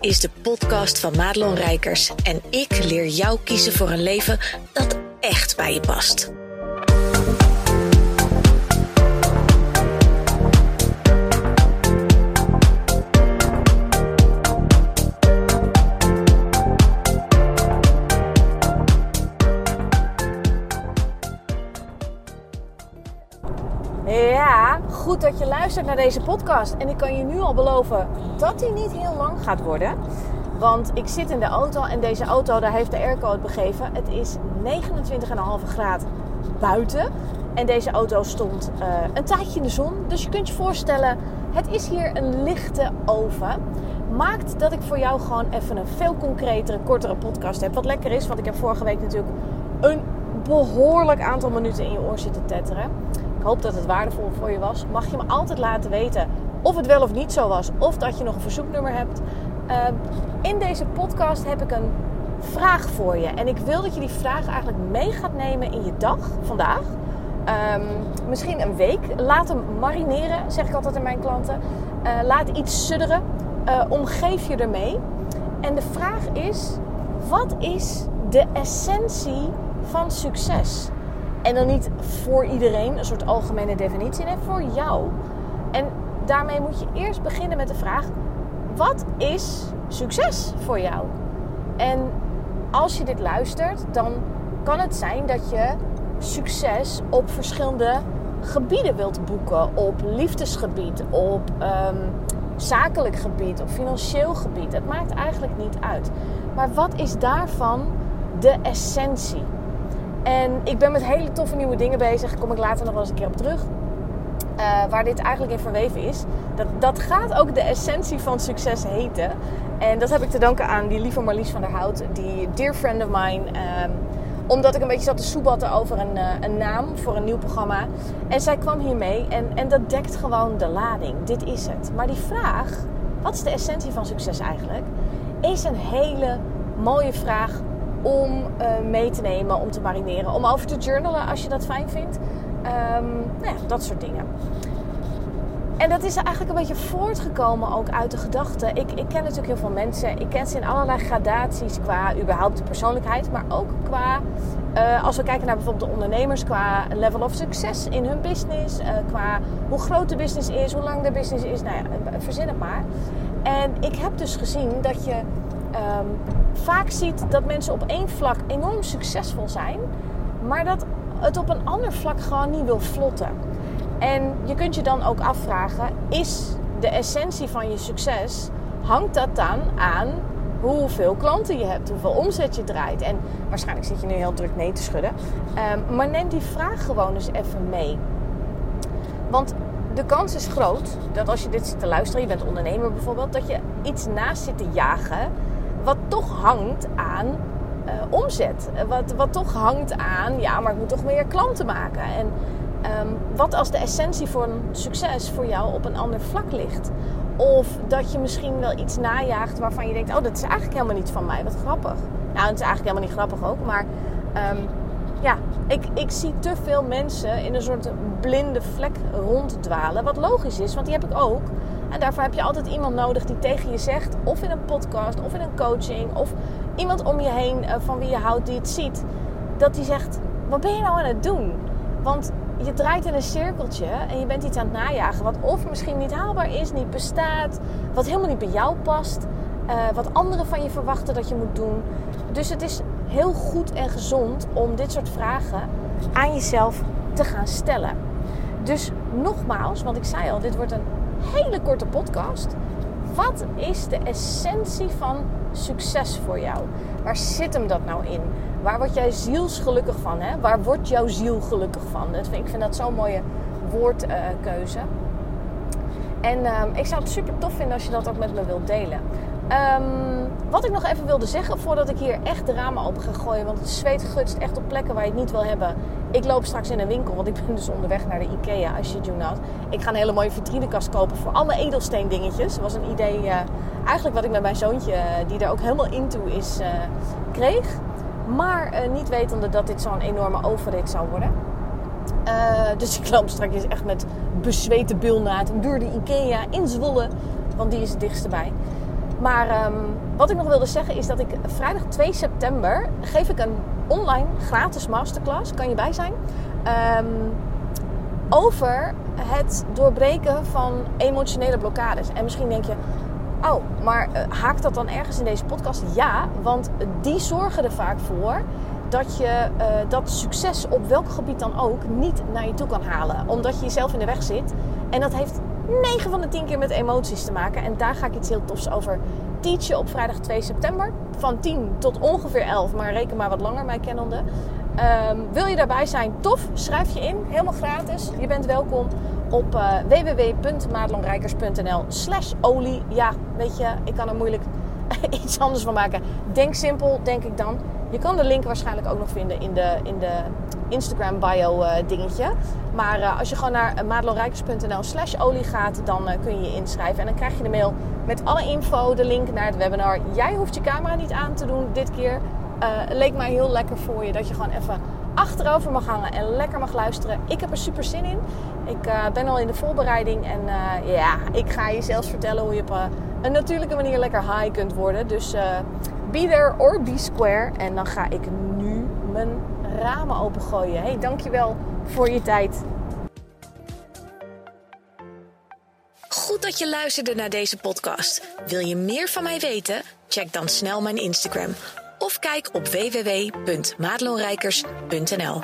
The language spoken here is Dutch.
is de podcast van Madelon Rijkers en ik leer jou kiezen voor een leven dat echt bij je past. Ja, goed dat je luistert naar deze podcast. En ik kan je nu al beloven dat die niet heel lang gaat worden. Want ik zit in de auto en deze auto, daar heeft de airco het begeven. Het is 29,5 graden buiten. En deze auto stond uh, een tijdje in de zon. Dus je kunt je voorstellen, het is hier een lichte oven. Maakt dat ik voor jou gewoon even een veel concretere, kortere podcast heb. Wat lekker is, want ik heb vorige week natuurlijk een behoorlijk aantal minuten in je oor zitten tetteren. Ik hoop dat het waardevol voor je was. Mag je me altijd laten weten of het wel of niet zo was. Of dat je nog een verzoeknummer hebt. Uh, in deze podcast heb ik een vraag voor je. En ik wil dat je die vraag eigenlijk mee gaat nemen in je dag vandaag. Um, misschien een week. Laat hem marineren, zeg ik altijd aan mijn klanten. Uh, laat iets sudderen. Uh, omgeef je ermee. En de vraag is: wat is de essentie van succes? En dan niet voor iedereen, een soort algemene definitie, nee, voor jou. En daarmee moet je eerst beginnen met de vraag: wat is succes voor jou? En als je dit luistert, dan kan het zijn dat je succes op verschillende gebieden wilt boeken. Op liefdesgebied, op um, zakelijk gebied, op financieel gebied. Het maakt eigenlijk niet uit. Maar wat is daarvan de essentie? En ik ben met hele toffe nieuwe dingen bezig. Daar kom ik later nog wel eens een keer op terug. Uh, waar dit eigenlijk in verweven is. Dat, dat gaat ook de essentie van succes heten. En dat heb ik te danken aan die lieve Marlies van der Hout. Die dear friend of mine. Um, omdat ik een beetje zat te soebatten over een, uh, een naam voor een nieuw programma. En zij kwam hiermee. En, en dat dekt gewoon de lading. Dit is het. Maar die vraag, wat is de essentie van succes eigenlijk? Is een hele mooie vraag om uh, mee te nemen, om te marineren, om over te journalen als je dat fijn vindt. Um, nou ja, dat soort dingen. En dat is eigenlijk een beetje voortgekomen ook uit de gedachte. Ik, ik ken natuurlijk heel veel mensen. Ik ken ze in allerlei gradaties qua überhaupt de persoonlijkheid. Maar ook qua, uh, als we kijken naar bijvoorbeeld de ondernemers, qua level of succes in hun business. Uh, qua hoe groot de business is, hoe lang de business is. Nou ja, verzin het maar. En ik heb dus gezien dat je um, vaak ziet dat mensen op één vlak enorm succesvol zijn. Maar dat het op een ander vlak gewoon niet wil vlotten. En je kunt je dan ook afvragen: is de essentie van je succes, hangt dat dan aan hoeveel klanten je hebt, hoeveel omzet je draait? En waarschijnlijk zit je nu heel druk nee te schudden. Um, maar neem die vraag gewoon eens even mee. Want de kans is groot dat als je dit zit te luisteren, je bent ondernemer bijvoorbeeld, dat je iets naast zit te jagen wat toch hangt aan uh, omzet. Wat, wat toch hangt aan, ja, maar ik moet toch meer klanten maken. En um, wat als de essentie voor een succes voor jou op een ander vlak ligt? Of dat je misschien wel iets najaagt waarvan je denkt: oh, dat is eigenlijk helemaal niet van mij. Wat grappig. Nou, het is eigenlijk helemaal niet grappig ook, maar. Um, ja, ik, ik zie te veel mensen in een soort blinde vlek ronddwalen. Wat logisch is, want die heb ik ook. En daarvoor heb je altijd iemand nodig die tegen je zegt, of in een podcast, of in een coaching, of iemand om je heen uh, van wie je houdt die het ziet, dat die zegt: Wat ben je nou aan het doen? Want je draait in een cirkeltje en je bent iets aan het najagen wat of misschien niet haalbaar is, niet bestaat, wat helemaal niet bij jou past, uh, wat anderen van je verwachten dat je moet doen. Dus het is heel goed en gezond om dit soort vragen aan jezelf te gaan stellen. Dus nogmaals, want ik zei al, dit wordt een hele korte podcast. Wat is de essentie van succes voor jou? Waar zit hem dat nou in? Waar word jij zielsgelukkig van? Hè? Waar wordt jouw ziel gelukkig van? Vind, ik vind dat zo'n mooie woordkeuze. En uh, ik zou het super tof vinden als je dat ook met me wilt delen. Um, wat ik nog even wilde zeggen voordat ik hier echt de ramen open ga gooien. Want het zweet gutst echt op plekken waar je het niet wil hebben. Ik loop straks in een winkel, want ik ben dus onderweg naar de Ikea, als je het. Ik ga een hele mooie vitrinekast kopen voor alle edelsteen dingetjes. Dat was een idee uh, eigenlijk wat ik met mijn zoontje, die er ook helemaal into is, uh, kreeg. Maar niet wetende dat dit zo'n enorme overrit zou worden. dus ik loop straks echt met bezweten bilnaad door de Ikea in Zwolle. Want die is het dichtst bij. Maar ehm, wat ik nog wilde zeggen is dat ik vrijdag 2 september geef ik een online gratis masterclass. Kan je bij zijn? Ehm, over het doorbreken van emotionele blokkades. En misschien denk je, oh, maar uh, haakt dat dan ergens in deze podcast? Ja, want die zorgen er vaak voor dat je uh, dat succes op welk gebied dan ook niet naar je toe kan halen. Omdat je jezelf in de weg zit. En dat heeft 9 van de 10 keer met emoties te maken. En daar ga ik iets heel tofs over teachen op vrijdag 2 september. Van 10 tot ongeveer 11, maar reken maar wat langer, mij kennende. Um, wil je daarbij zijn? Tof, schrijf je in. Helemaal gratis. Je bent welkom op uh, www.madelonrijkers.nl slash olie. Ja, weet je, ik kan er moeilijk iets anders van maken. Denk simpel, denk ik dan. Je kan de link waarschijnlijk ook nog vinden in de, in de Instagram bio uh, dingetje. Maar uh, als je gewoon naar madelonrijkers.nl slash olie gaat, dan uh, kun je je inschrijven. En dan krijg je de mail met alle info, de link naar het webinar. Jij hoeft je camera niet aan te doen dit keer. leek mij heel lekker voor je dat je gewoon even achterover mag hangen en lekker mag luisteren. Ik heb er super zin in. Ik ben al in de voorbereiding en ja, ik ga je zelfs vertellen hoe je op een natuurlijke manier lekker high kunt worden. Dus be there or be square. En dan ga ik nu mijn ramen opengooien. Hey, dankjewel voor je tijd. Goed dat je luisterde naar deze podcast. Wil je meer van mij weten? Check dan snel mijn Instagram of kijk op www.maatloonrijkers.nl.